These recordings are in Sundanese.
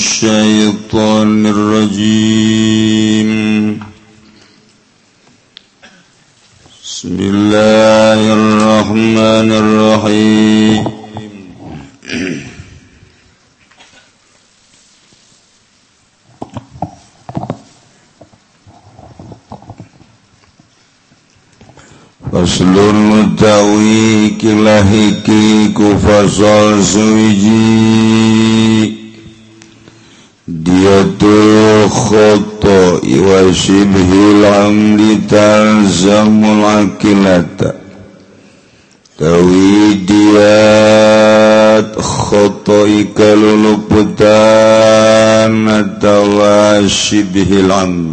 الشيطان الرجيم. بسم الله الرحمن الرحيم. فصل التويك لهكيك فصل سويجيك diatul khoto iwa shibhil amri talzamul akilata. Tawi dia khoto ikaluluputan atawa shibhil amri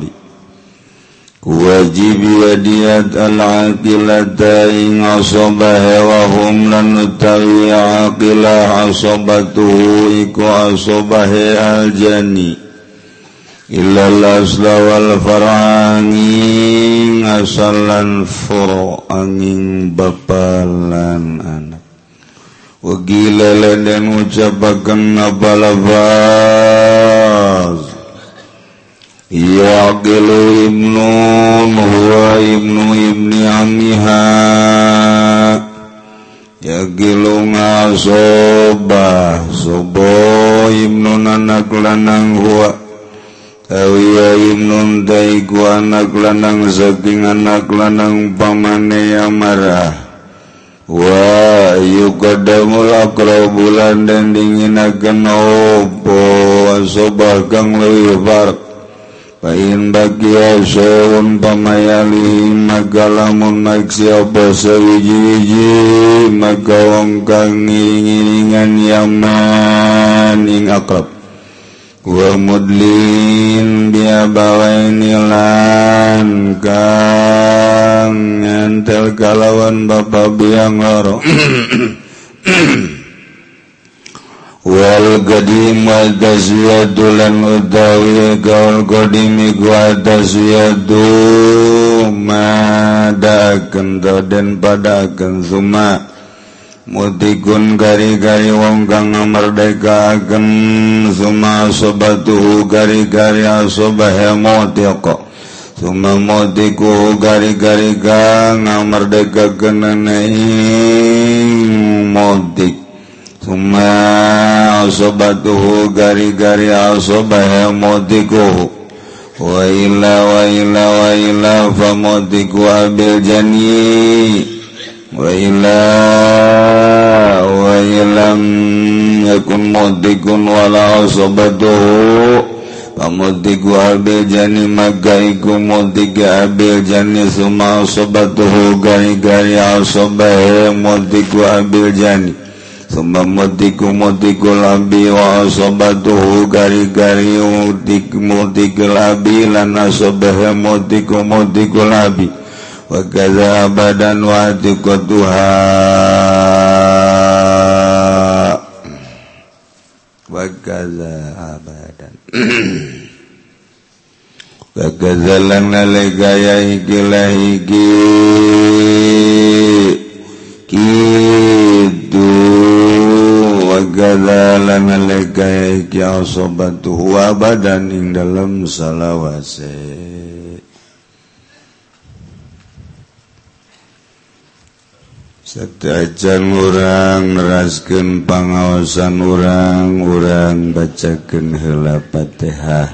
wajib wadiat al-aqilata ing asabaha wa hum lan utawi aqilah asabatuhu iku asabaha al-jani. Illal asla wal far'angin asalan fur'angin bapalan anak. Wa gila dan ucapakan apa lafaz gelu ibnu huwa ibnu ibni amiha. Ya يقل ngasoba Sobo ibnu anak lanang huwa. Awiya ibnu daiku anak lanang saking anak lanang pamane marah Wa yukadamul akrabu bulan dan dinginakan opo Sobah kang lebih barak Pain bagi soun pamayali Magalamun lamun sewiji-wiji Magawang maka wong kang ngilingan yaman ing akrab. Wa mudlin biya bawai nilan kang ngantel kalawan bapa biang loro. Wal Gadimaldazulan udawi gaul godimi guadazu madaken dan padaken suma mutikun gari-gari wong kang merdeka merdekaken suma sobatu gari-gari asobah mutiqa suma mutiku gari-gari kang merdeka kenanai mutik Uma asobatuhu gari-gari asobah motikuhu Wa illa wa illa wa illa fa motiku abil jani Wa illa wa illam yakun motikun wala asobatuhu. Pamotiku abil jani maka iku motik abil jani Suma asobatuhu gari-gari asobah motiku abil jani Summamutikuutikubi wasobatuhu gari-gari utikmutikelabi lana sobehemutikumutikulabi Wakaza badan watikotuha Wakaza abadan Wakaza lang naligaya hikila hiki Ki. dalam melegai kia sobat tuh abadan ing dalam salawase Setajan orang neraskan pengawasan orang orang bacakan hela patihah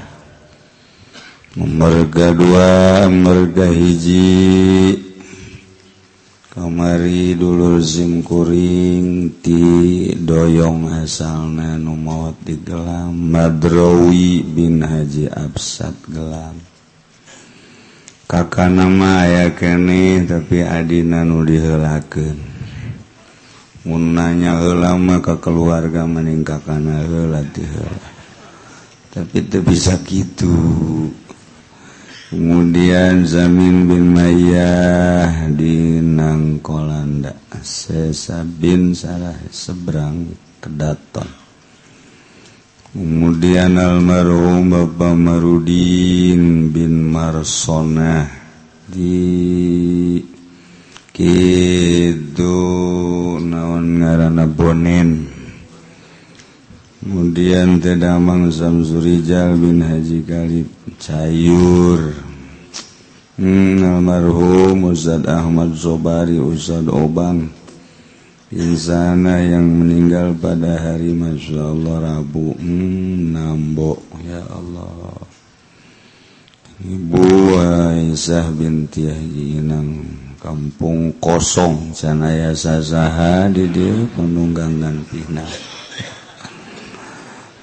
Merga dua merga hiji. kamari dulu zimkuring ti doyong asalna numawat di gelam. Madrawi bin Haji Absad gelam. Kakak nama aya kene tapi adina nu dihelakeun. Mun nanya heula mah ka keluarga mending kakana heula ti heula. Tapi teu bisa kitu. kemudian Zamin bin Mayah di Nangkolanda. Sesa bin Sarah seberang Kedaton kemudian almarhum Bapak Marudin bin Marsona di Kidu naon ngarana Bonen kemudian Tedamang Zamzurijal bin Haji Khalib Cayur. Hmm, almarhum Ustaz Ahmad Zobari Ustaz Obang. Insana yang meninggal pada hari Masya Allah Rabu hmm, Nambo Ya Allah. Ibu Aisyah binti Haji Inang. Kampung kosong Sanaya sasaha di dia penunggangan pinah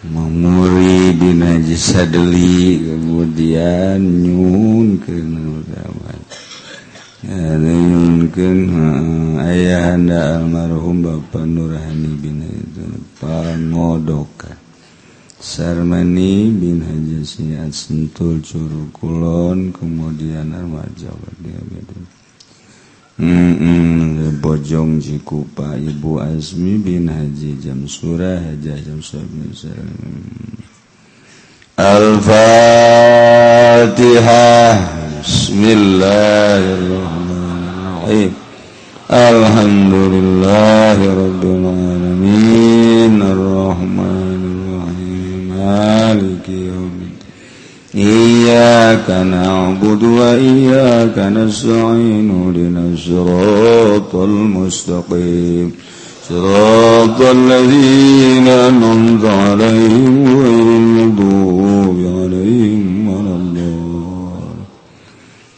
memuri Dinajisadeli kemudian nyun ke ayaahanda almarhum Bapak Nurhani bin Paldoka Sarmani bin Haji Siat Sentul Curug Kulon kemudian armaja dia Mm -mm, Bojong Cikupa Ibu Azmi bin Haji Jam Surah Haji. Jam Al-Fatihah. Bismillahirrahmanirrahim. Alhamdulillahirrabbilalamin نعبد وإياك نستعين اهدنا الصراط المستقيم صراط الذين أنعمت عليهم غير المغضوب عليهم ولا الضالين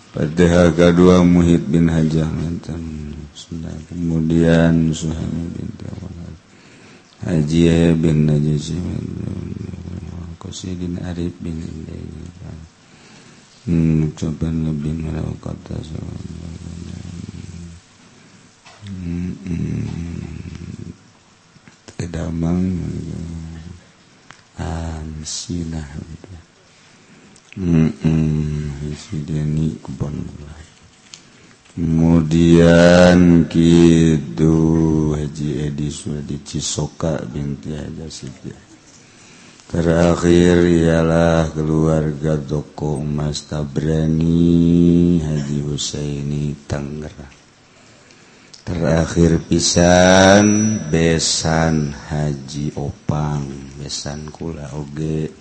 Fatihah kedua Muhid bin Hajah kemudian Suhaimi bin Haji bin Najis Qasidin Arif bin hmm, Hmm, mengucapkan lebih melalui kata kedamang hmm, hmm. amsinah gitu. Hisideni kubon Kemudian gitu Haji Edi Suadi Cisoka binti Haji Sidiah Terakhir ialah keluarga Doko Mas Tabrani Haji Husaini Tangerang. Terakhir pisan besan Haji Opang, besan kula oge.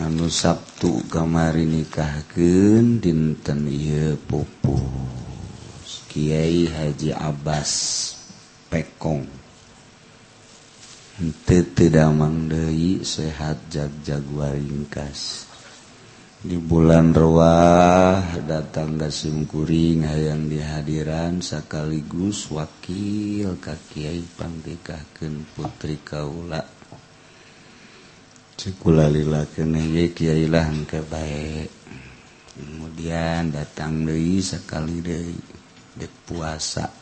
Nanu Sabtu kamari nikahkeun dinten ieu pupus Kiai Haji Abbas Pekong. tidakang Dehi sehat jagjagua ringkas di bulan ruah datang gasimkuring hayang dihadiran sekaligus wakil kakiai pangtikahken putri Kaula. Sekulala Kyailah kebaik kemudian datang Dehi sekali dari de puasa.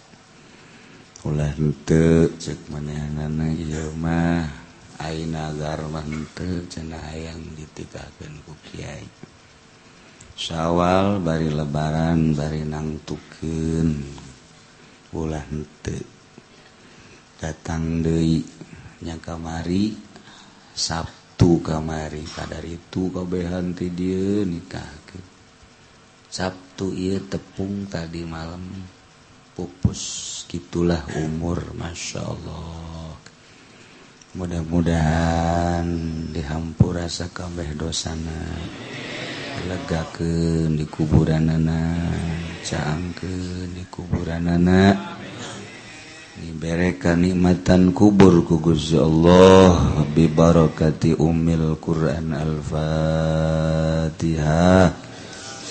ulah henteu cek manehna ieu mah aina mah henteu cenah hayang ditikakeun ku kiai. Syawal bari lebaran bari nangtukeun ulah henteu. Datang deui nya kamari Sabtu kamari kadar itu kabehan ti dieu nikahkeun Sabtu ieu tepung tadi malam pupus. segitulah umur Masya Allah. Mudah-mudahan dihampur rasa kabeh dosana. Legaken di kuburan anak cangke di kuburan anak diberekan nikmatan kubur kugus Allah. Bibarokati umil Quran al-fatihah.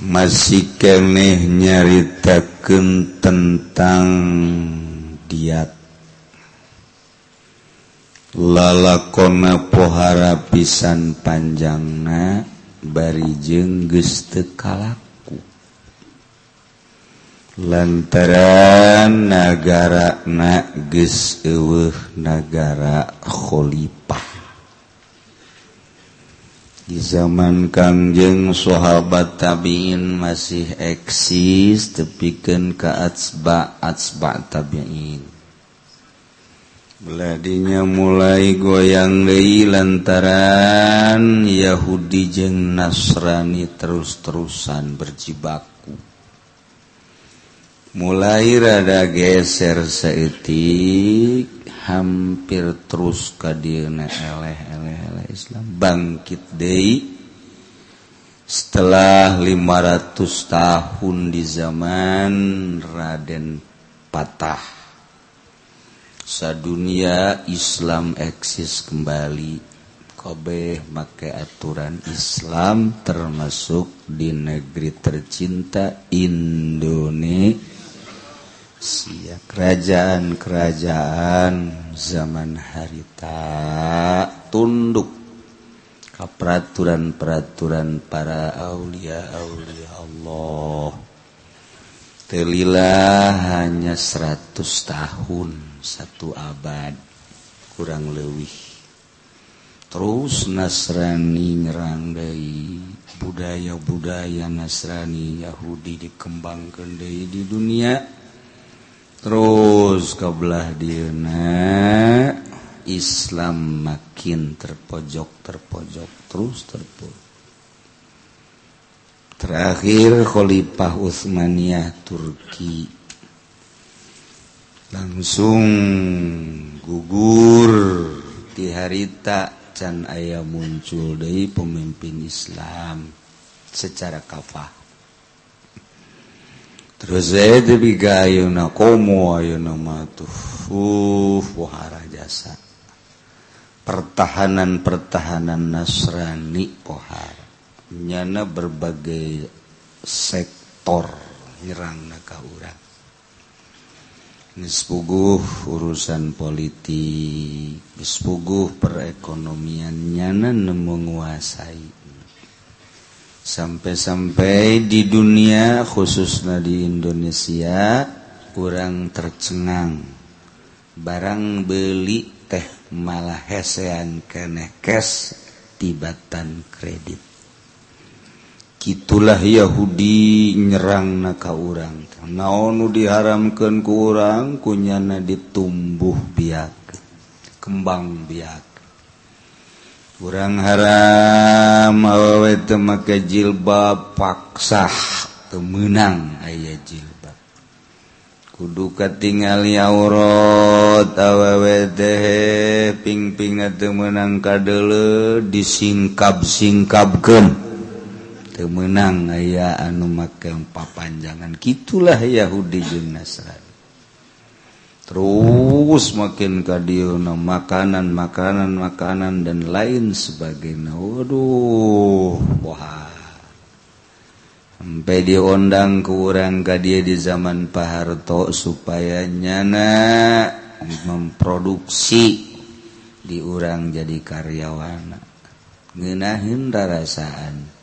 masih keeh nyaritaken tentang diat. Lalakona pohara pisan panjangna bari jenggestekalaku lantaran negara na ges negara khalifah. di zaman Kangjeng sahabat tabiin masih eksis tepikan ke atsba atsba tabiin. Beladinya mulai goyang deui lantaran Yahudi jeung Nasrani terus-terusan berjibak. Mulai rada geser seetik hampir terus ka dieuna eleh eleh eleh Islam. Bangkit deui. Setelah 500 tahun di zaman Raden Patah sadunia Islam eksis kembali. Kobe make aturan Islam termasuk di negeri tercinta Indonesia Sia kerajaan-kerajaan zaman harita tunduk kaperaturan-peraturan para Aulia-aulia Allah. Telilah hanya 100 tahun satu abad kurang lebih terus Nasrani nyerangdai budaya-budaya Nasrani Yahudi dikembangkan dari di dunia. terus kaulah Dina Islam makin terpojok terpojok terus terpojok terakhir Khalifah Utsmaniyah Turki. Langsung gugur di harita can ayah muncul dari pemimpin Islam secara kafah. terus Zaiduna komouna jasa. Pertahanan-pertahanan Nasrani pohara nyana berbagai sektor hirang naka urang. Nispuguh urusan politik, nispuguh perekonomian nyana menguasai sampai-sampai di dunia khususnya di Indonesia kurang tercengang. Barang beli teh malah hesean keneh cash tibatan kredit. Gitulah Yahudi nyerang naka urang naonu diharamkan ke orang kunyana ditumbuh biak kembang biak. kurang haram awe temaka jilbab paksa temenang ayah jilbab. Kudu katingali aurat awewe teh pingping temenang kadele disingkap singkapkeun temenang ayah anu make papanjangan gitulah Yahudi jeung Nasrani. terus makin kadiuna makanan makanan makanan dan lain sebagainya. Waduh wah. Sampai diundang kurang ka dia di zaman Pak Harto supaya nyana memproduksi diurang jadi karyawan. Ngenahin rasaan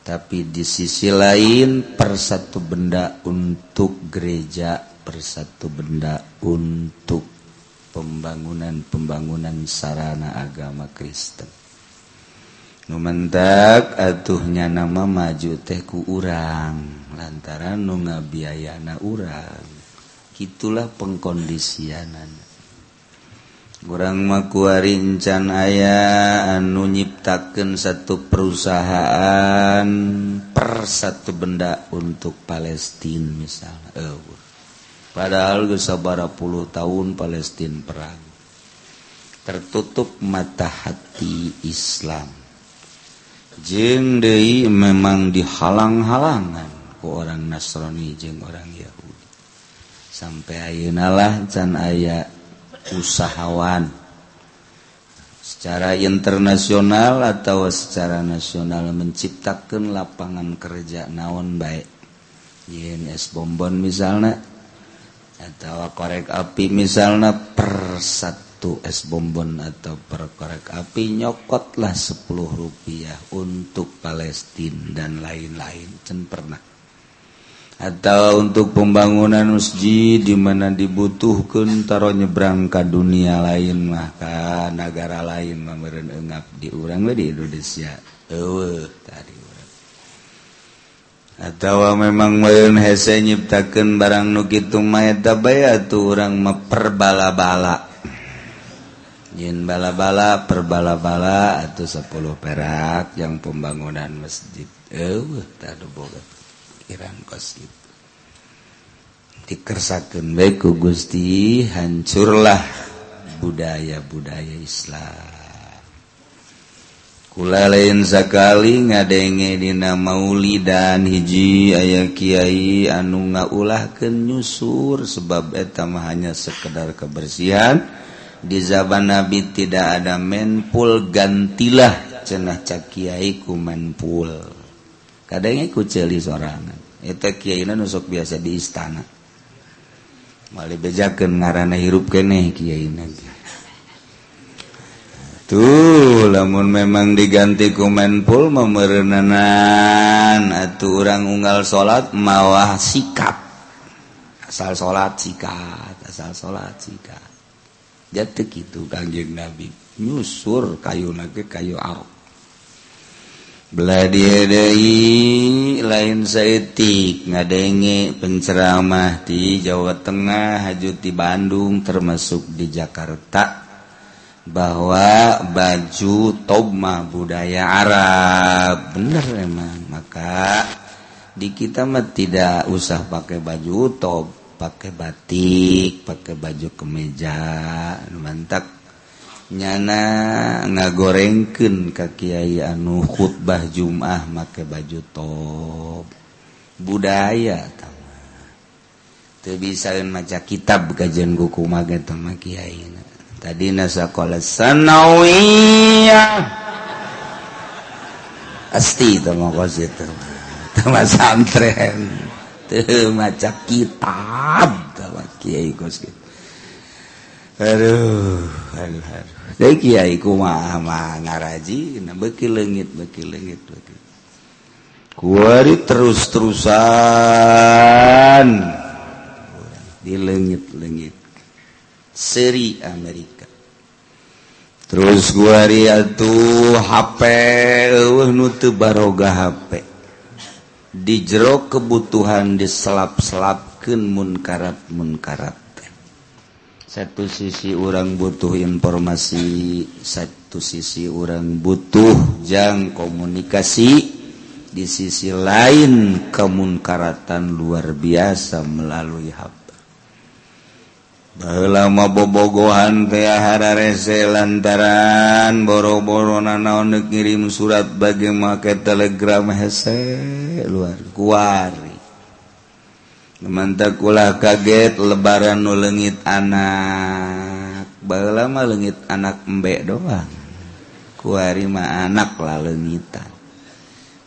tapi di sisi lain persatu benda untuk gereja persatu benda untuk pembangunan-pembangunan sarana agama Kristen. Numentak atuhnya nama maju tehku urang lantaran nu ngabiayana urang. Itulah pengkondisianan. Kurang makuarican ayah anu nyiptakan satu perusahaan per satu benda untuk Palestina misalnya. Eh, padahal gesabara puluh tahun Palestina perang. Tertutup mata hati Islam. Jeng Dei memang dihalang-halangan ke orang Nasrani jeng orang Yahudi. Sampai ayunalah can aya usahawan. Secara internasional atau secara nasional menciptakan lapangan kerja naon baik YNS Bombon misalnya atau korek api misalnya per satu es bonbon atau per korek api nyokotlah 10 rupiah untuk Palestina dan lain-lain. Cen pernah. Atau untuk pembangunan masjid di mana dibutuhkan taruh nyebrang ke dunia lain mah negara lain mah meureun engap di urang di Indonesia. Eueuh tadi. atau memang mayun hese nyiptakan barang nukitu maytabaya tuh orang meperbala-bala Jin bala-bala perbala-bala atau 10 perak yang pembangunan masjid. Eueuh tadi boga pikiran kos itu dikersakeun bae ku Gusti hancurlah budaya-budaya Islam. Kula lain sakali ngadenge dina mauli dan hiji aya Kyai anu ngaulah ke nyusur sebab etam hanya sekedar kebersihan. Di zaman Nabi tidak ada menpul gantilah cenah cak Kyai ku menpul. Kadangnya ku celi sorangan. Eta Kyai nusuk biasa di istana. Mali bejakan ngarana hirup kene Kyai nanti tuh lamun memang diganti kumenpul memerenanan atau orang unggal salat mawah sikap asal salat sikat asal salat sikat. Jatuh gitu kanjeng nabi. Nyusur kayu lagi kayu arok. Beladiadai lain sayatik ngadenge penceramah di Jawa Tengah, hajut di Bandung termasuk di Jakarta. bahwa baju toma budaya Arab. Bener emang. Maka di kita mah tidak usah pakai baju top pakai batik pakai baju kemeja. Mantap. Nyana ngagorengken kakiai anu khutbah Jumah make baju top budaya tama teu bisa maca kitab kajian buku mage tama kiai na. tadi sekolah sanawiyah. Asti itu mau kos itu tema santren. Tuh maca kitab. Tema kiai kos gitu aduh aduh aduh. Dari kiai kumaha mah ngaraji. Nah beki lengit beki lengit beki. Kuari terus terusan dilengit lengit seri Amerika. Terus gua tuh HP nutu baroga HP di jero kebutuhan diselap-selapkan munkarat munkarat satu sisi orang butuh informasi satu sisi orang butuh jang komunikasi di sisi lain kemunkaratan luar biasa melalui HP lama bobogohan tehhara rese lantaran boro-boro na naon ngirim surat bagi make telegram hese luar kuari. Mantaklah kaget lebaran nu legit anak. Bal lama legit anak embek doang. Kuari mah anak lah lengitan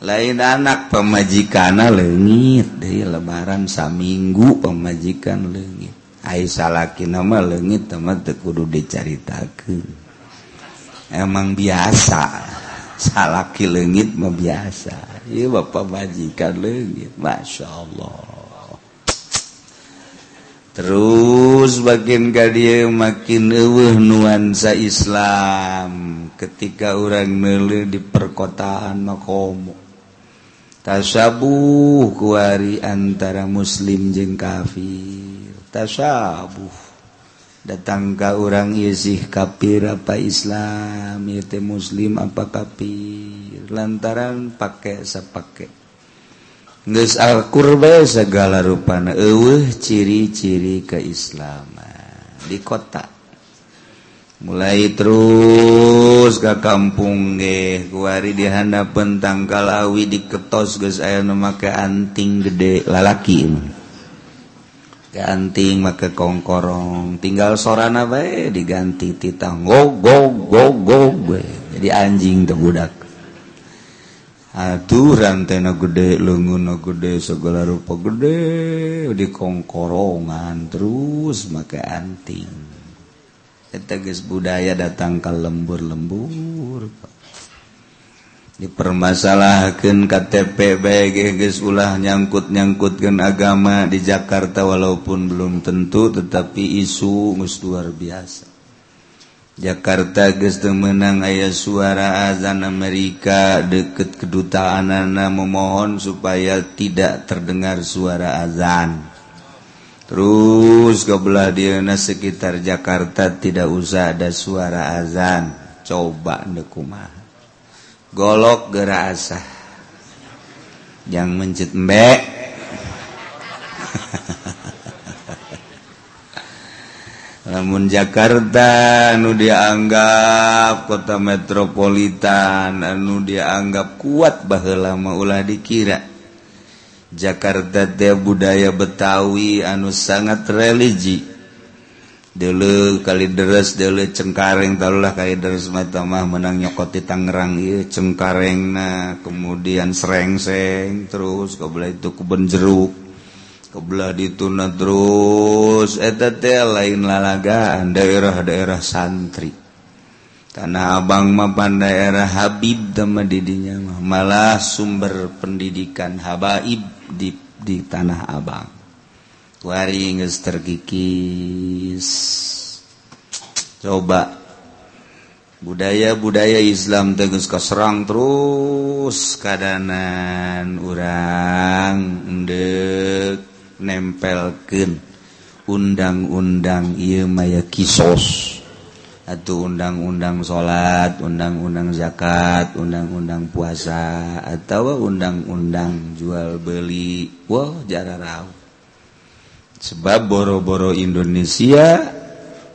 lain anak pemajikan legit dari lebaran saminggu pemajikan legit salahkin nama legit teman kudu dicaritakan emang biasa. Salahki legit me biasa. Bapak majikan legit Masya Allah. Terus bagian kali makin eueuh nuansa Islam ketika orang mele di perkotaan makomo. Tasabuh kuari antara muslim jeung kafir. tasabuh datang ke orang Yesih kafir apa Islam yaitu muslim apa kafir lantaran pakai sepakai Nges Al-Qurba segala rupana eueuh ciri-ciri keislaman Di kota. Mulai terus ke kampung ge Kuari di handapeun pentang Kalawi di ketos aya nu make anting gede Lalaki. ini ganting maka kongkorong. Tinggal sorana bae diganti titang go go go go. Bae. jadi anjing tuh budak. Aduh rantena gede lenguna gede segala rupa gede. Di kongkorongan terus maka anting. Tegas budaya datang ke lembur-lembur Pak. Dipermasalahkan KTPBG ulah nyangkut-nyangkutkan agama di Jakarta walaupun belum tentu tetapi isu mus luar biasa. Jakarta geste menang ayah suara azan Amerika deket kedutaan anak memohon supaya tidak terdengar suara azan. Terus kebelah Diana sekitar Jakarta tidak usah ada suara azan. Coba nekumah golok gera asah yang mencet mbek namun Jakarta anu dianggap kota metropolitan anu dianggap kuat bahwa lama ulah dikira. Jakarta teh budaya Betawi anu sangat religi. dulu kali deres dulu cengkareng tahulah kali deres matamah menang nyokoti Tangerang iya cengkareng nah kemudian serengseng terus kebelah itu kebun jeruk kebelah dituna terus etete lain lalagaan daerah-daerah santri. Tanah abang mapan daerah Habib sama didinya mah malah sumber pendidikan habaib di di tanah abang. Waring tergikis. Coba. Budaya-budaya Islam tegus kaserang terus keadaan orang endek nempelken undang-undang ia maya kisos. Atau undang-undang salat undang-undang zakat undang-undang puasa atau undang-undang jual beli. Wow jararau sebab boro-boro Indonesia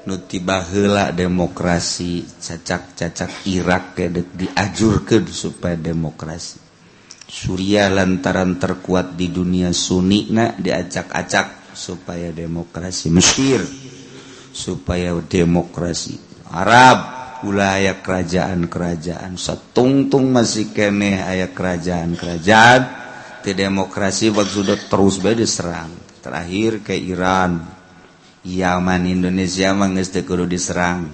nutibahla demokrasi cacak-cacak Irak kedek diajurkan supaya demokrasi. Surya lantaran terkuat di dunia Sunnikna diacak-acak supaya demokrasi Mesir supaya demokrasi Arab wilayah kerajaan-kerajaan. Setungtung masih kene aya kerajaan-kerajaan. Di demokrasi waktu sudah terus beda terakhir ke Iran. Yaman Indonesia manggis kudu diserang.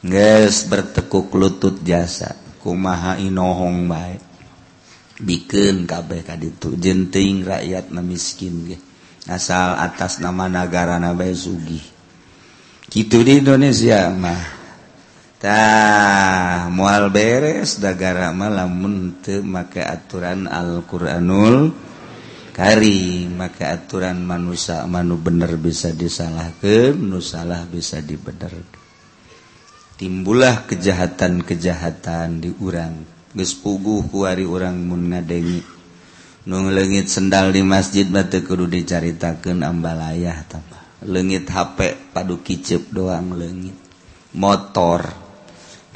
Nges bertekuk lutut jasa. Kumaha inohong baik bikin kabeh kaditu jenting rakyat na miskin ge. Asal atas nama negara nabai sugi gitu di Indonesia mah. Tah mual beres negara malam lamun make aturan Al-Qur'anul kari maka aturan manusia manu bener bisa disalahkan nu salah bisa dibener timbulah kejahatan-kejahatan di urang. Geus puguh kuari urang mun ngadengi. Nu leungit sendal di masjid batu kudu dicaritakeun ambalayah tambah leungit HP padu kicep doang leungit. Motor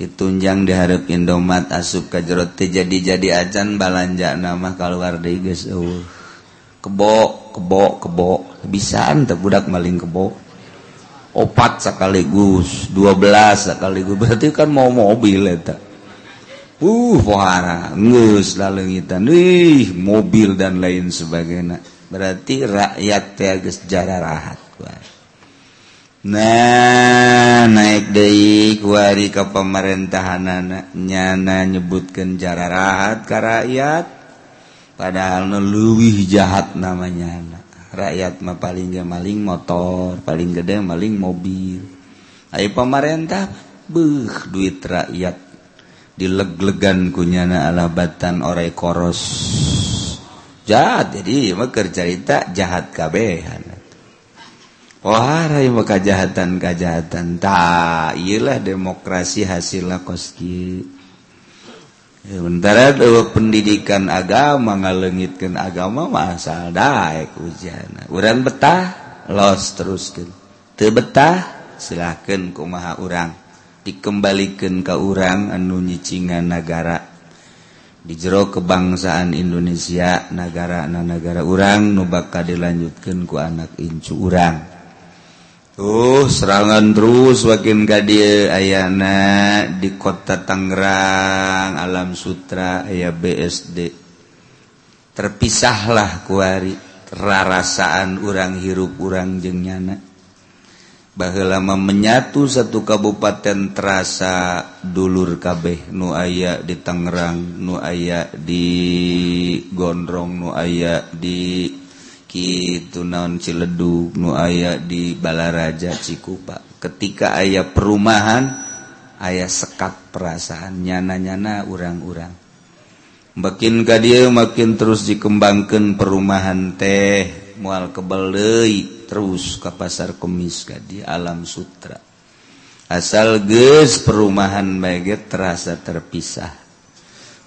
ditunjang diharap Indomat asup ke teh jadi jadi acan balanja nama keluar deui geus eueuh. kebo kebo kebo. Bisaan teh budak maling kebo. Opat sekaligus dua belas sekaligus. Berarti kan mau mobil eta uh pohara ngeus lalengitan wih mobil dan lain sebagainya. Berarti rakyat teh geus jararahat nah naik deui kuari ka pemerintahan nyana nyebutkeun jararahat ka rakyat. padahal leluwih jahat namanya. Anak rakyat mah paling gak maling motor paling gede maling mobil. Ayo pemerintah beh duit rakyat. Dileg-legan kunyana alabatan orai koros. Jahat jadi meker cerita jahat kabehan Wahai maka kejahatan kajahatan tak iyalah demokrasi hasil koski. sementara pendidikan agama ngalengitkan agama masal daek hujan uran betah los teruskan tebetah silahkan kumaha urang. Dikembalikan ke urang anu nyicingan negara di jero kebangsaan Indonesia negara na negara urang nubaka dilanjutkan ku anak incu urang. tuh serangan terus wakin kadie ayana di kota Tangerang alam Sutra aya BSD terpisahlah kuari rarasaan urang hirup urang jengnyana bahwa lama menyatu satu kabupaten terasa dulur kabeh nu aya di Tangerang nu aya di Gondrong nu aya di sakit naon ciledug nu aya di balaraja Cikupa. Ketika ayah perumahan ayah sekat perasaan nyana-nyana urang-urang. Makin ka dia makin terus dikembangkan perumahan teh mual kebelei terus ke pasar kemis ka di alam sutra. Asal ges perumahan baget terasa terpisah.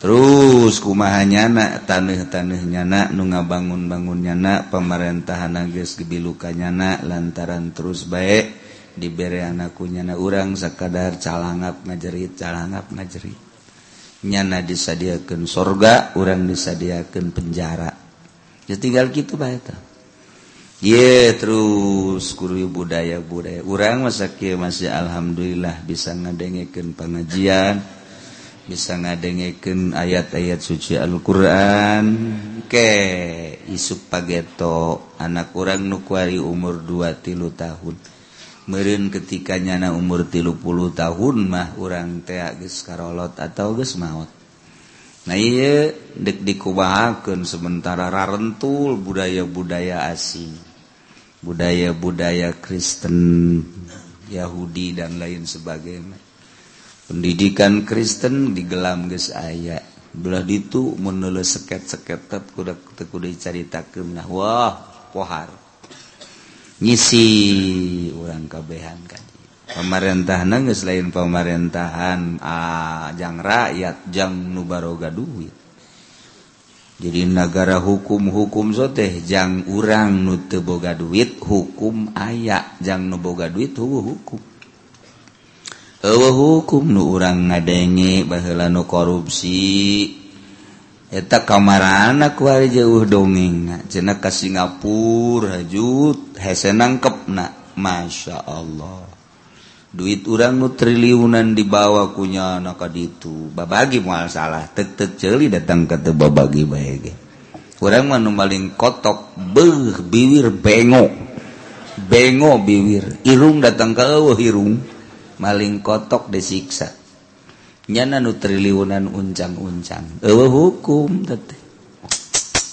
terus kumaha nyana tanah-tanah nyana nu nga bangun-bangun nyanak pemerintahan nages gebiluka nyana lantaran terus baik diberi anakku nyana urang sekadar calangap ngajerit calangap ngajerit nyana disadiakan sorga orang disadiakan penjara ya tinggal gitu baik Ye terus kuru budaya budaya. Urang masa masih alhamdulillah bisa ngadengeken pengajian. bisa ngadengeken ayat-ayat suci Alquran. Ke isuk pageto anak orang nukuari umur 2 tilu tahun. Merin ketika nyana umur tilu puluh tahun mah orang teak ges karolot atau ges maut nah iya dek dikubahakan sementara rarentul budaya-budaya asing. Budaya-budaya Kristen Yahudi dan lain sebagainya. pendidikan Kristen digelam guys aya. Belah itu menulis seket-seketet kuda kuda carita kemnah wah pohar. Ngisi orang kabehan kan. Pemarentahan lain selain pemarentahan ah, jang rakyat jang nubaroga duit. Jadi negara hukum-hukum soteh jang urang nute boga duit hukum ayak jang nuboga duit hukum. hukum nu urang ngadenge bahla nu korupsi. Eta kamaranak war jauh dongeng cenah ke Singapura hajud hese nangkepna Masya Allah. Duit urang nu triliunan dibawa kunya anak ditu. Babagi mual salah tek tek celi datang ke babagi baik kurang manu maling kotok beh biwir bengo. Bengo biwir irung datang ke awah irung. maling kotok disiksa. Nyana nu triliunan uncang-uncang. Eueuh hukum teteh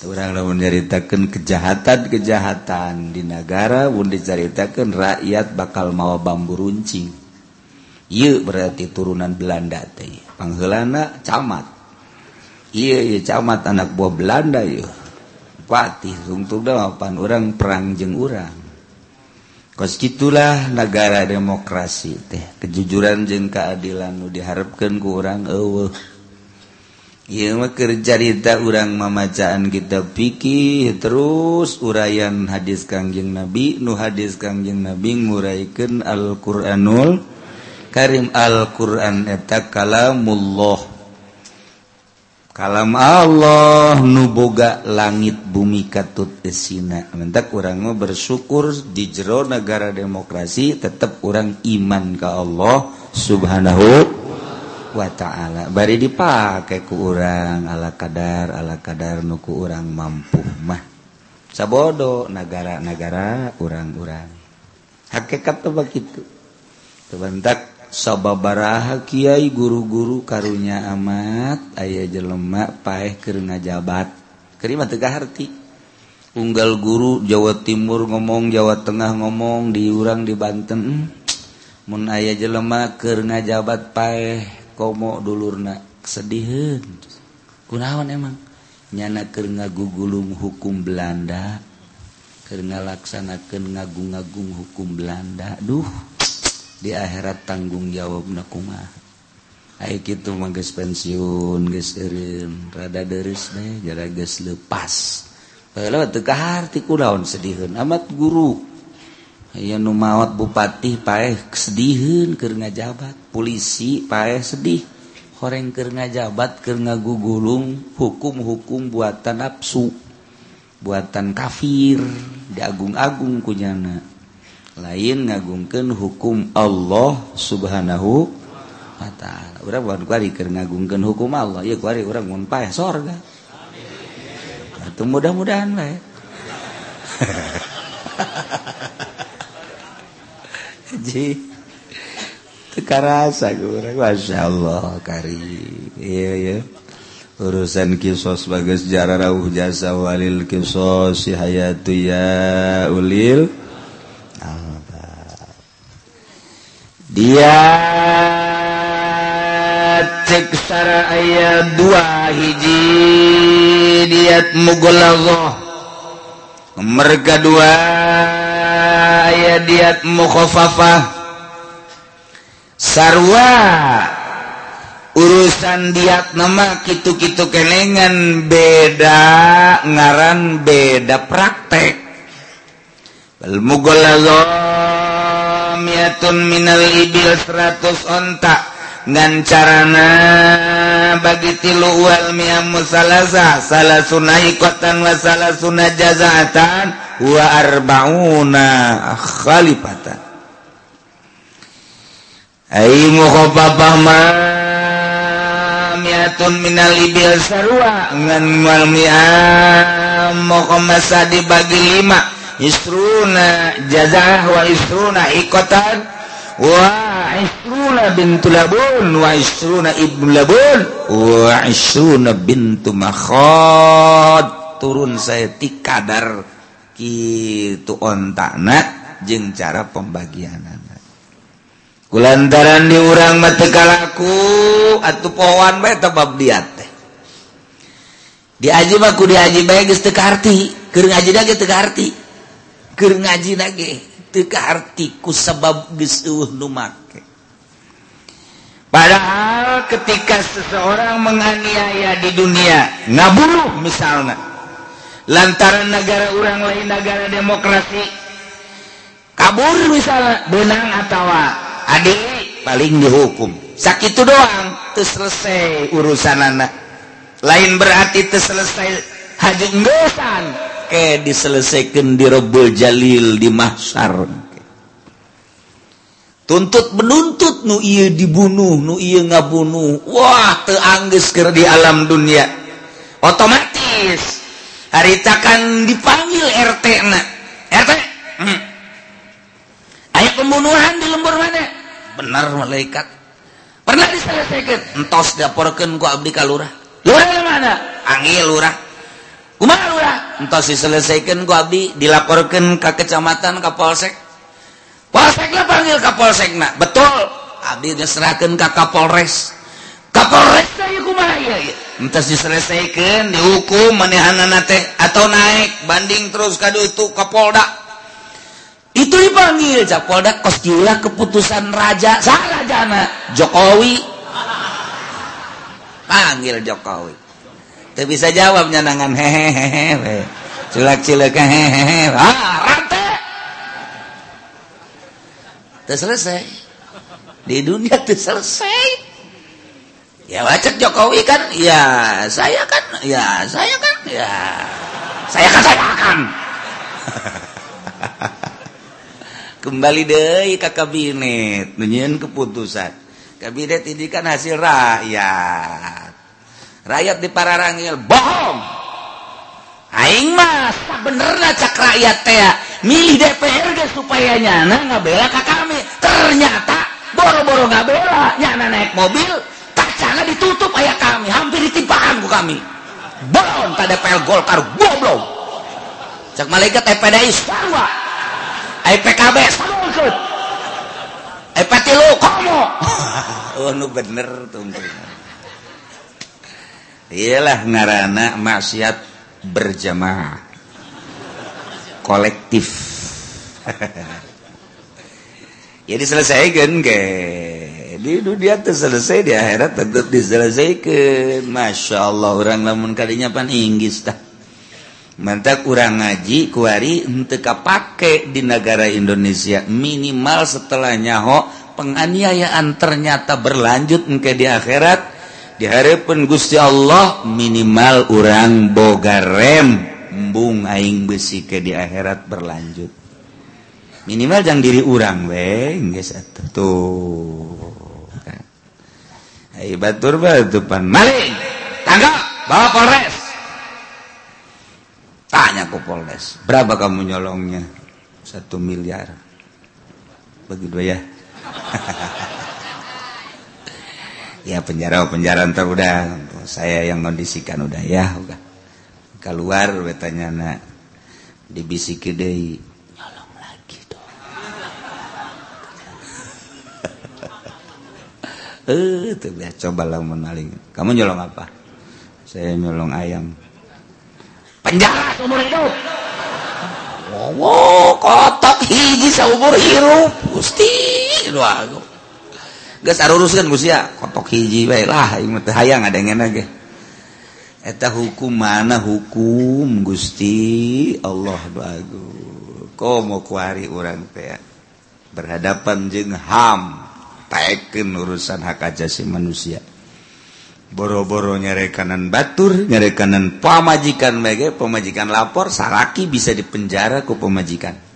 orang lamun nyaritakeun kejahatan-kejahatan di negara mun diceritakeun rakyat bakal mawa bambu runcing. Ieu berarti turunan Belanda teh. Pangheulana camat. Iya ieu camat anak buah Belanda yeuh. patih sungtung da pan orang perang jeung urang. gitulah negara demokrasi teh. Kejujuran jeung keadilan nu diharapkan ku orang kerjaita urang mamacaan kita pikir terus uraian hadis Kangjeng Nabi Nu hadis Kangjeng Nabi nguraikan Alquranul Karim. Alquran eta kalamullah. kalam Allah nuboga langit bumi katut esina. Mentak orangmu bersyukur di jero negara demokrasi tetap orang iman ke Allah subhanahu wa ta'ala. Bari dipakai ku orang ala kadar ala kadar nuku orang mampu mah. Sabodo negara-negara orang-orang hakikat tuh begitu. Bentak sababaraha Kyai guru-guru karunya amat ayah jelemak paeh keur ngajabat. Kerima Tegahati unggal guru Jawa Timur ngomong Jawa Tengah ngomong diurang di Banten hmm, Mun aya jelemak keur ngajabat paeh komo dulurna sedih kunawan emang? Nyana ke ngagugulung hukum Belanda ke laksanakan ngagung-agung hukum Belanda. Duh. di akhirat tanggung jawab nakuma Hai gitu mangges pensiun geserin rada deris deh jara ges lepas. Eh, Kalau tekah hati kudaun sedihun? Amat guru. Ya nu bupati paeh sedihun ker ngajabat. Polisi paeh sedih. Horeng ker ngajabat ker ngagugulung hukum-hukum buatan nafsu. Buatan kafir diagung-agung kunyana lain ngagungkan hukum Allah subhanahu wa ta'ala. Orang bukan kuari keur ngagungkan hukum Allah. Ya kuari orang mun paeh sorga. Atau mudah-mudahan lah Ji tekarasa orang masya Allah karim. Iya iya. Urusan kisos sebagai sejarah rauh jasa walil kisos si hayatu ya ulil. dia ceksara ayat dua hiji diat mugolagoh nomor kedua ayat diat mukhofafah sarwa urusan diat nama kitu-kitu kelengan beda ngaran beda praktek. Mugolagoh mugolaghoh minal ibil 100 ontak ngan carana bagi tilu wal miamu salasa salah sunaikotan wa salah sunah jazatan wa arbauna khalifatan. Ai mukhafafah ma miatun minal ibil sarwa. Ngan wal miam mukhamasa dibagi lima istruna jazah wa istruna ikotan wa istruna bintu labun wa istruna ibnu labun wa istruna bintu makhod turun saya ti kadar kitu ontakna jeung cara pembagian kulantaran di urang mata kalaku atuh powan bae tabab diat teh. Diaji mah ku diaji bae geus teu kaarti keur ngaji da geus teu kaarti keur ngaji nage teu kaarti sebab geus eueuh nu make. Padahal ketika seseorang menganiaya di dunia ngabunuh misalnya lantaran negara orang lain negara demokrasi kabur misalnya benang atau adik paling dihukum. Sakit doang tuh selesai urusan anak lain berarti tuh selesai haji oke diselesaikan di Rebul Jalil di Mahsar tuntut menuntut nu iya dibunuh nu iya ngabunuh. Wah teangges ker di alam dunia. Otomatis harita kan dipanggil RT na. RT hmm. ayat pembunuhan di lembur mana? Benar malaikat. Pernah diselesaikan? Entos daporkan ku abdi kalurah lurah. Mana? Angil lurah. entah diselesaikan ku abdi dilaporkan ke kecamatan ke polsek. Polsek lah panggil ke polsek nak betul. Abdi diserahkan ke kapolres. Kapolres saya kumaha? Ya entah diselesaikan dihukum manehanana teh atau naik banding terus kadu itu kapolda itu dipanggil kapolda kos gila keputusan raja. Salah jana Jokowi. Panggil Jokowi. Bisa jawab nyanangan hehehe cilak-cilak hehehe ah rante selesai. Di dunia tuh selesai. Ya wajib Jokowi kan? Ya saya kan? Ya saya kan? Ya saya kan saya akan kembali deh ke kabinet nunyian keputusan. Kabinet ini kan hasil rakyat rakyat di pararangil bohong. Aing mas benernya cak rakyat teh milih DPR ge supaya nyana ngabela ka kami. Ternyata boro-boro ngabela. Nyana naik mobil kacana ditutup ayah kami. Hampir ditimpaan ku kami. Bohong tak DPR Golkar goblok. Cak malaikat EPDI sarwa IPKB sangkut EPT lu komo. Oh nu bener tuh ialah ngaranana maksiat berjamaah. Kolektif. Jadi selesaikan ke. Di dunia tuh selesai di akhirat tetap diselesaikan. Masya Allah orang lamun kalinya pan inggis dah. Mantap kurang ngaji kuari untuk pakai di negara Indonesia. Minimal setelah nyaho penganiayaan ternyata berlanjut ke di akhirat diharapkan Gusti Allah minimal orang boga rem embung aing besi ke di akhirat berlanjut. Minimal jangan diri orang we geus tuh. Hai batur batupan. Maling tangga bawa polres. Tanya ke polres berapa kamu nyolongnya? Satu miliar. Begitu ya ya penjara penjara ntar udah. Saya yang kondisikan udah ya udah. Keluar betanya nak dibisiki deh nyolong lagi dong eh tuh ya coba lah menaling. Kamu nyolong apa? Saya nyolong ayam. Penjara seumur hidup. Wow kotak hiji seumur hidup. Gusti doa kotok ge. eta hukum mana hukum Gusti? Allah bagus kok mau kuari orang teh berhadapan jeng ham taekeun urusan hak ajasi manusia. Boro-boro nyarekanan batur nyarekanan pamajikan mege pemajikan lapor saraki bisa dipenjara ku pemajikan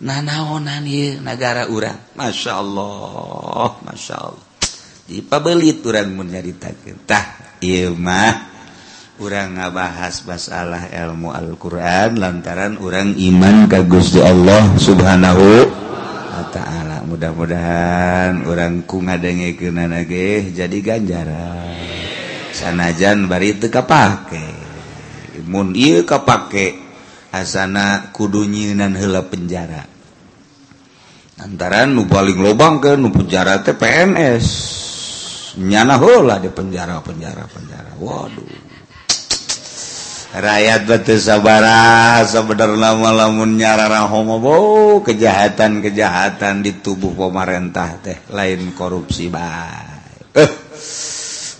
nanaonan negara urang. Masya Allah Masya Allah. Dipabelit orangnyatah Imah urang ngabahas masalah ilmu Alquran lantaran orang iman kagus di Allah subhanahu Wa ta'ala. Mudah-mudahan orangku ngadenge ke jadi ganjaran. Sanajan bari teka pakai Mu kapake. hasana kudunyinan hela penjara. Antara nu paling lobang ke nu penjara teh PNS nyana hola di penjara penjara penjara. Waduh. Rakyat batu sabara sebenarnya lama lamun nyarara homo kejahatan kejahatan di tubuh pemerintah teh lain korupsi baik eh,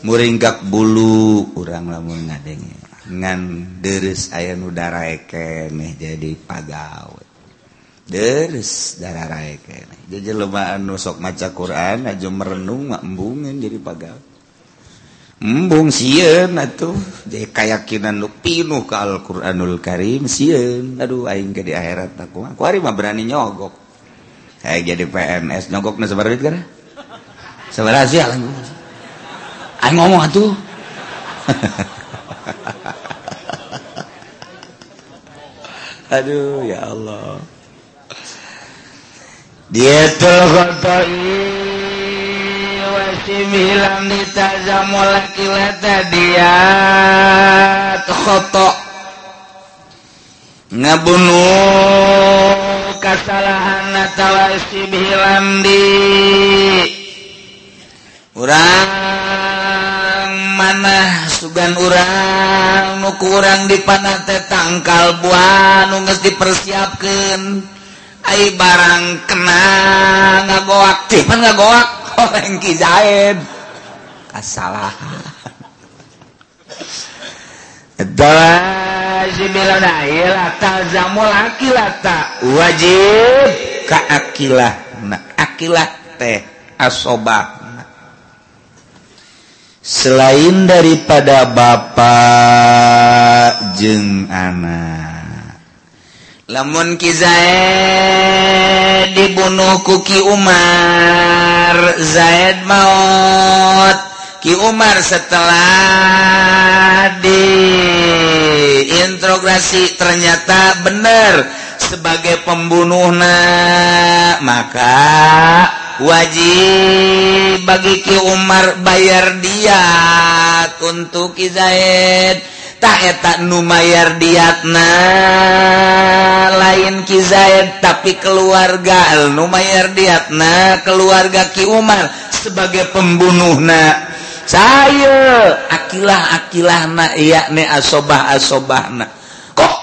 muringkak bulu kurang lamun ngadenge ngan deres aya nudararakeneh jadi pagawe. Deres dararakeneh jadi lemaan nusok maca Quran aja merenung embungin jadi pagawe. Embung sieun atuh. Jadi kayakinan nu pinuh ke Al-Qur'anul Karim sieun. Aduh aing ke di akhirat aku mah. Kuari mah berani nyogok. Kayak jadi PNS nyogokna sabaraha duit kana sabaraha sih aing ngomong atuh. aduh ya Allah. Dialang ditazamulakilata dia. Khoto ngabunuh kesalahan atau si di. Urang manah sugan urang nu kurang dipanate tangkal buah nu geus dipersiapkeun. Ai barang kena ngagoak cuman ngagoak orang ki zaid kesalahan Adalah sibilan air tazamu wajib ka akilah nah akilah teh asobah. selain daripada Bapak jeng anak lamun Kizaid dibunuh ku Ki Umar Zaid maut. Ki Umar setelah diintrogasi ternyata benar sebagai pembunuhnya maka wajib bagi Ki Umar bayar diat untuk Ki Zaid. Tak eta nu mayar diatna lain Ki Zaid tapi keluarga nu mayar diatna keluarga Ki Umar sebagai pembunuhna. Saya akilah akilah na iya ne asobah asobah na kok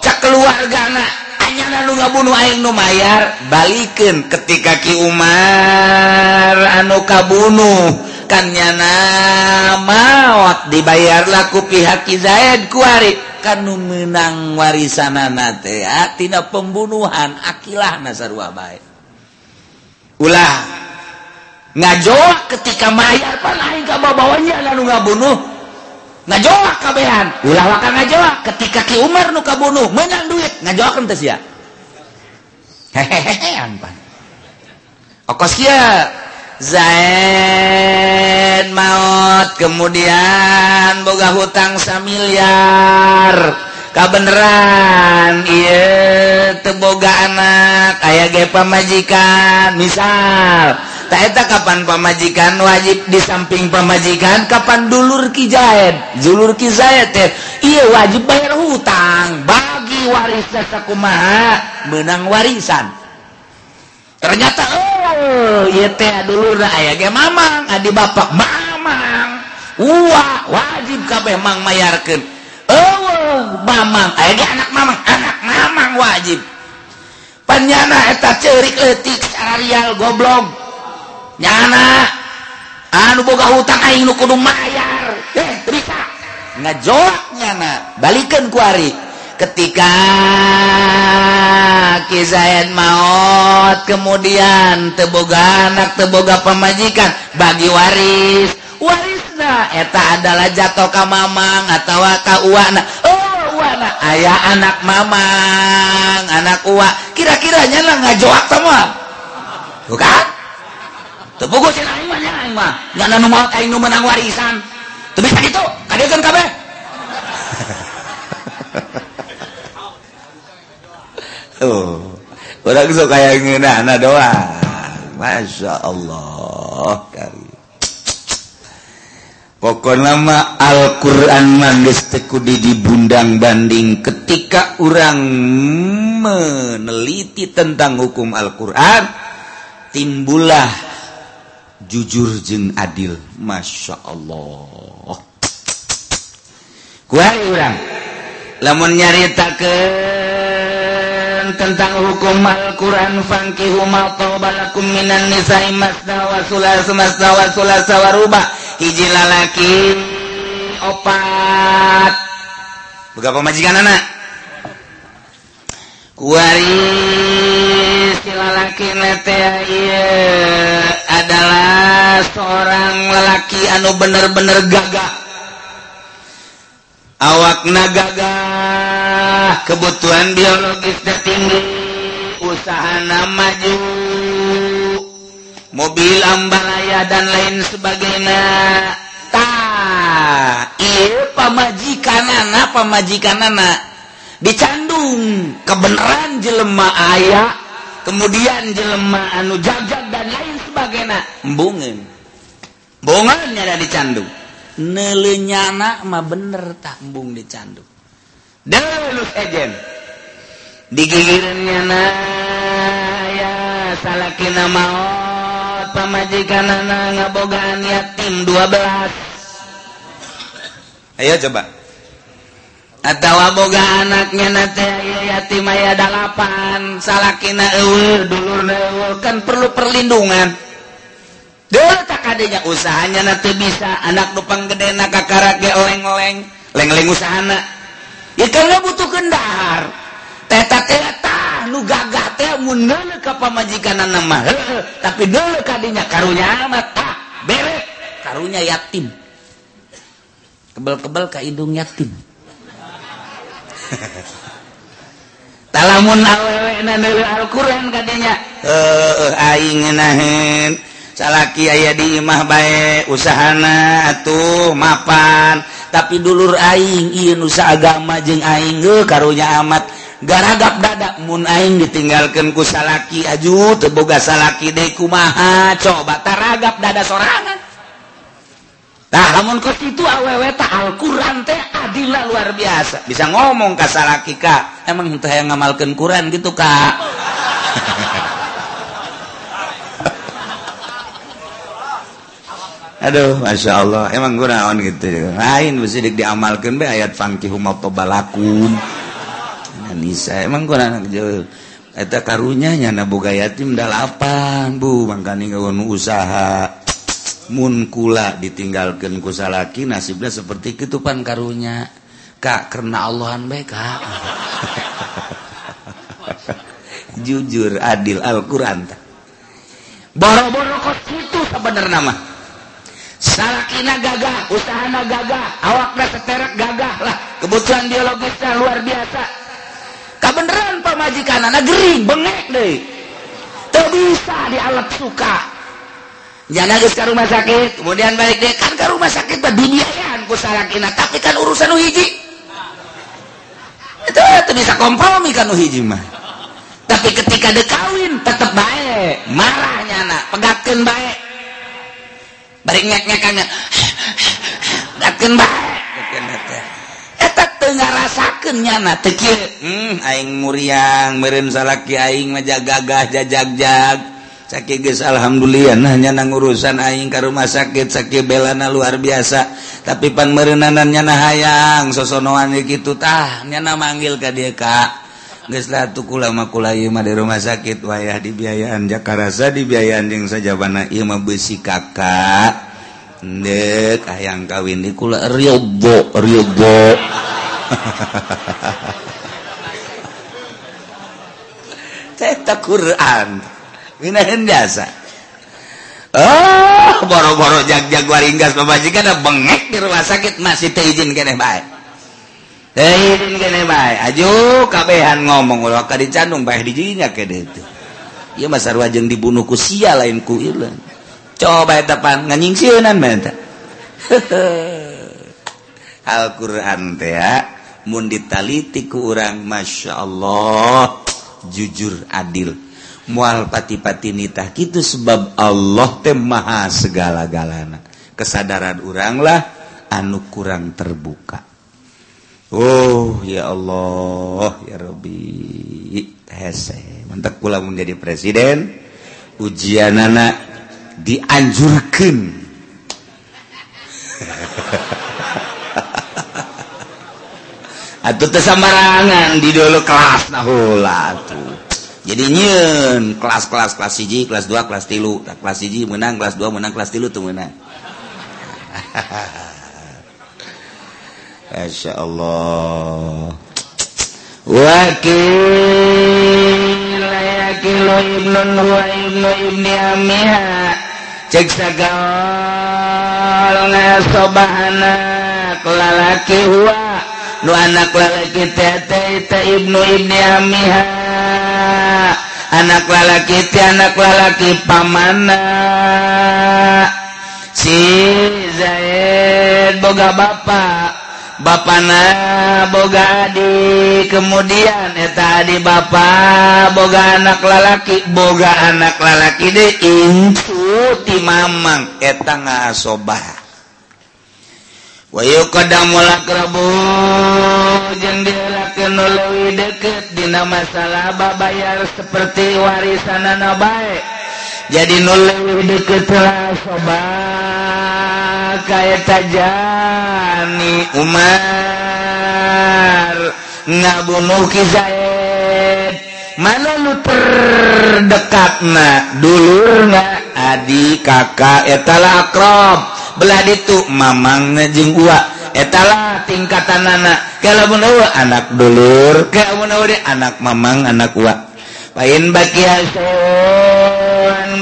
cak keluarga na ngabunuhmayar balikin ketika Ki Umar anu kabunuh. Kannya namawat dibayar laku pihak Zaid kuari kan menang warisananatina ah, pembunuhan Akilah Nasar wabaik ulah ngajolak ketika mayar panahin kabawanya lalu ngabunuh. Ngajolak kabehan. Ulah wakang ngajolak ketika Ki Umar nu kabunuh menang duit ngajolak entes ya Hehehean pan. Okos kia. zain maut kemudian boga hutang samiliar kabeneran iya teboga anak ayah ge pamajikan misal tak eta kapan pamajikan wajib di samping pamajikan kapan dulur ki Zaid dulur ki Zaid teh iya wajib bayar hutang bang Abdi waris kumaha menang warisan. Ternyata oh dulu aya Mamang Adi Bapak Mamang. Wajib kabeh Mang mayarkan oh Mamang aya anak Mamang anak Mamang wajib. Penyana eta cerik letik Arial goblok nyana anu boga hutang aing nu kudu mayar. Eh, ngajolak nyana balikan kuari ketika Kizaid maut kemudian teboga anak teboga pemajikan bagi waris. Warisna eta adalah jatuh ke mamang atau ka uana. Oh uana ayah anak mamang anak uwa. Kira-kiranya lah ngajoak sama bukan tepugu sih aing aing mah. Nyana nu aing nu menang warisan. Tapi sakit tuh kadekan kabeh. tuh orang sok kayak ngeunana doang. Masya Allah. Kari pokoknya mah Al-Quran manggis tekudi dibundang banding ketika orang meneliti tentang hukum Al-Quran timbullah jujur jeng adil. Masya Allah. Kuari orang lamun nyaritakan Quran tentang hukum Al-Quran Fankihu ma'tobalakum minan nisa'i masna wa sulas masna wa sulasa wa ruba. Hiji lalaki Opat. Berapa majikan anak? Waris lalaki nete iya. Adalah seorang lelaki anu bener-bener gagah. Awak nagagah kebutuhan biologis tertinggi usaha namaju mobil ambalaya dan lain sebagainya. Tak iya pamajikan anak pamajikan anak dicandung kebenaran jelema ayah kemudian jelema anu jajak dan lain sebagainya. Embungen bongan ada dicandung. Nelenya anak mah bener tak embung dicandung. digigirnya ya salah mau pemajikan anak ngabogaan yatim 12 Ayo coba. Atau boga anaknya nanti yatim aya dalapan. Salahkina ewe dulur ewe kan perlu perlindungan. Dulu tak adanya usahanya nanti bisa. Anak lupang gede nak kakarake oleng-oleng. Leng-leng usahana. karena butuh kendahar. Mah. tapi dulu tadinya karunya amat tak bere karunya yatim. Kebel-kebel ke hidung yatim. Talamun awewe nanulu Al-Quran dinya, eh aing nahin salaki aya di imah bae usahana atuh mapan. tapi dulur aing nusa agama jeung aing karunya amat garagap dadak Mun aing ku salaki aju teboga salaki deku maha coba taragap dada sorangan Nah, lamun kos itu awewe tak Al-Quran teh adilah luar biasa. Bisa ngomong ke salaki kak, emang teh yang ngamalkan Quran gitu kak. Aduh Masya Allah. Emang gunaon gitu. Lain bersidik diamalkan be ayat fangki humal tobalakum Nisa emang gunaon gitu Eta karunya nyana boga yatim dah lapang bu mangkani ngawon usaha. Munkula ditinggalkan kusalaki nasibnya seperti ketupan karunya. Kak karena Allahan baik kak jujur adil Al-Quran. Boro-boro kos itu sebenarnya mah Salakina gagah, usaha gagah, awakna teterek gagah lah. Kebutuhan biologisnya luar biasa. Kabeneran pemajikan anak gering, bengek deh. Tuh bisa dialat suka. Jangan ke rumah sakit, kemudian balik deh kan ke rumah sakit mah ku salakina, tapi kan urusan nu hiji. Itu itu bisa kompromi kan nu hiji mah. Tapi ketika dekawin tetap baik, marahnya anak, pegatkan baik. rasakannya hmm, aing muriang merin salaki aing maja gagah jajag-jag. Sakit Alhamdulillah hanya nang urusan aing ke rumah sakit sakit belana luar biasa. Tapi pan merenanannya nah hayang sosonoan gitu tah nyana manggil ke dia kak. Geus lah tuh kula mah kula ieu mah di rumah sakit wayah dibiayaan Jakarta dibiayaan jeung saja bana ieu mah besi kakak dek hayang kawin di kula riobo riobo. Cetak Quran biasa. Oh boro-boro jag-jag waringgas ada bengek di rumah sakit masih baik izin kene baik Eh, aju kabehan ngomong dicandung baik dijinya ke Ieu mah sarua jeung dibunuh ku sia lain ku ilan. Coba depan nganying sieunan mah eta. Al-Qur'an teh mun ditaliti ku urang Masya Allah jujur adil. Mual pati-pati nitah kitu sebab Allah teh maha segala-galana. Kesadaran urang lah anu kurang terbuka. Oh ya Allah ya Robi mantap pula menjadi presiden. Ujian anak dianjurkan. Atau tesambarangan di dulu kelas nahula tuh jadi nyen kelas kelas kelas siji kelas dua kelas tilu. Kelas siji menang kelas dua menang kelas tilu tuh menang. Asya Allah. Wakilbahana kelalaki nu anak lalaki tete te ibnu ibni amiha. Anak lalaki te anak lalaki pamana. Si Zaid boga bapak. Bapana boga di kemudian eta di Bapak boga anak lalaki boga anak lalaki de incu ti Mamang eta ngasobah Wayu kadang mula jeung dilakeun leuwih deket dina masalah babayar seperti warisanana bae. jadi nule deket sobat. Kayak tajani Umar. Ngabunuh Zaid mana lu terdekat na dulur na adik kakak etala akrab. Belah itu mamang ngejeng uak etala tingkatan anak. Kalau mau anak dulur kalau mau anak mamang anak uak lain bagi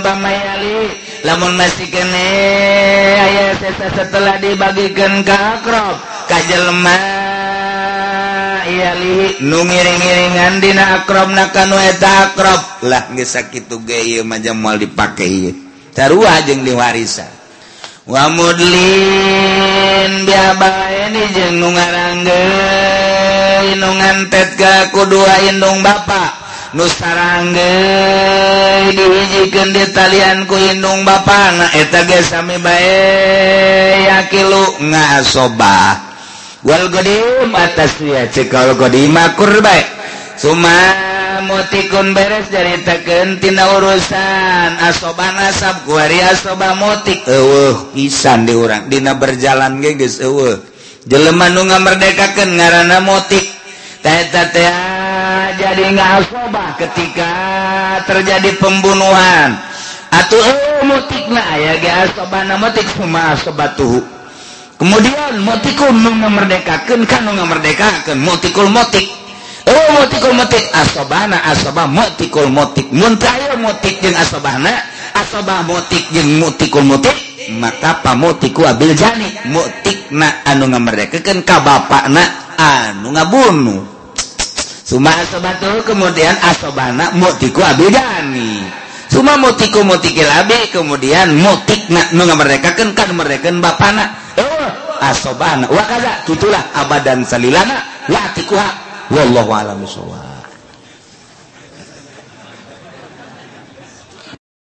bamayali lamun masih kene aya setelah dibagikan ke akrab ka jelema yali nu ngiring-ngiringan dina akrab na eta akrab. Lah geus sakitu ge ieu mah moal dipake ieu. Tarua jeung diwarisa wa mudlin biabae ni jeung nu ngaranggeun nu ka kudu indung bapak nusarange diwijikan di talian kuinndung Bapak naeta gesami baik yakilu ngasobah. Wal godim atas dia cekal godim akur baik. Suma mutikun beres daritakeun tina urusan. Asoba nasab kuari asoba mutik eueuh pisan di urang. Dina berjalan ge geus eueuh. Jelema nu ngamerdekakeun ngaranna mutik teh teh jadi ngasobah ketika terjadi pembunuhan. Atau eh, mutikna ya asobana mutik semua asobatuhu kemudian mutikul memerdekakan kan memerdekakan mutikul mutik. Oh mutikul mutik asobana asobah mutikul mutik. Muntayo mutik yang asobana asobah mutik yang mutikul mutik maka pamotiku abil jani. Mutikna anu ngamerdekakan kabapakna anu ngabunuh. Sumasobatul kemudian asobana mutiku abidani. Suma mutiku mutiki labi kemudian mutik nak nu ngamerdekakeun kan merdekeun bapana. Oh, asobana wa kaza tutulah abadan salilana la tikuha wallahu alam bisawab.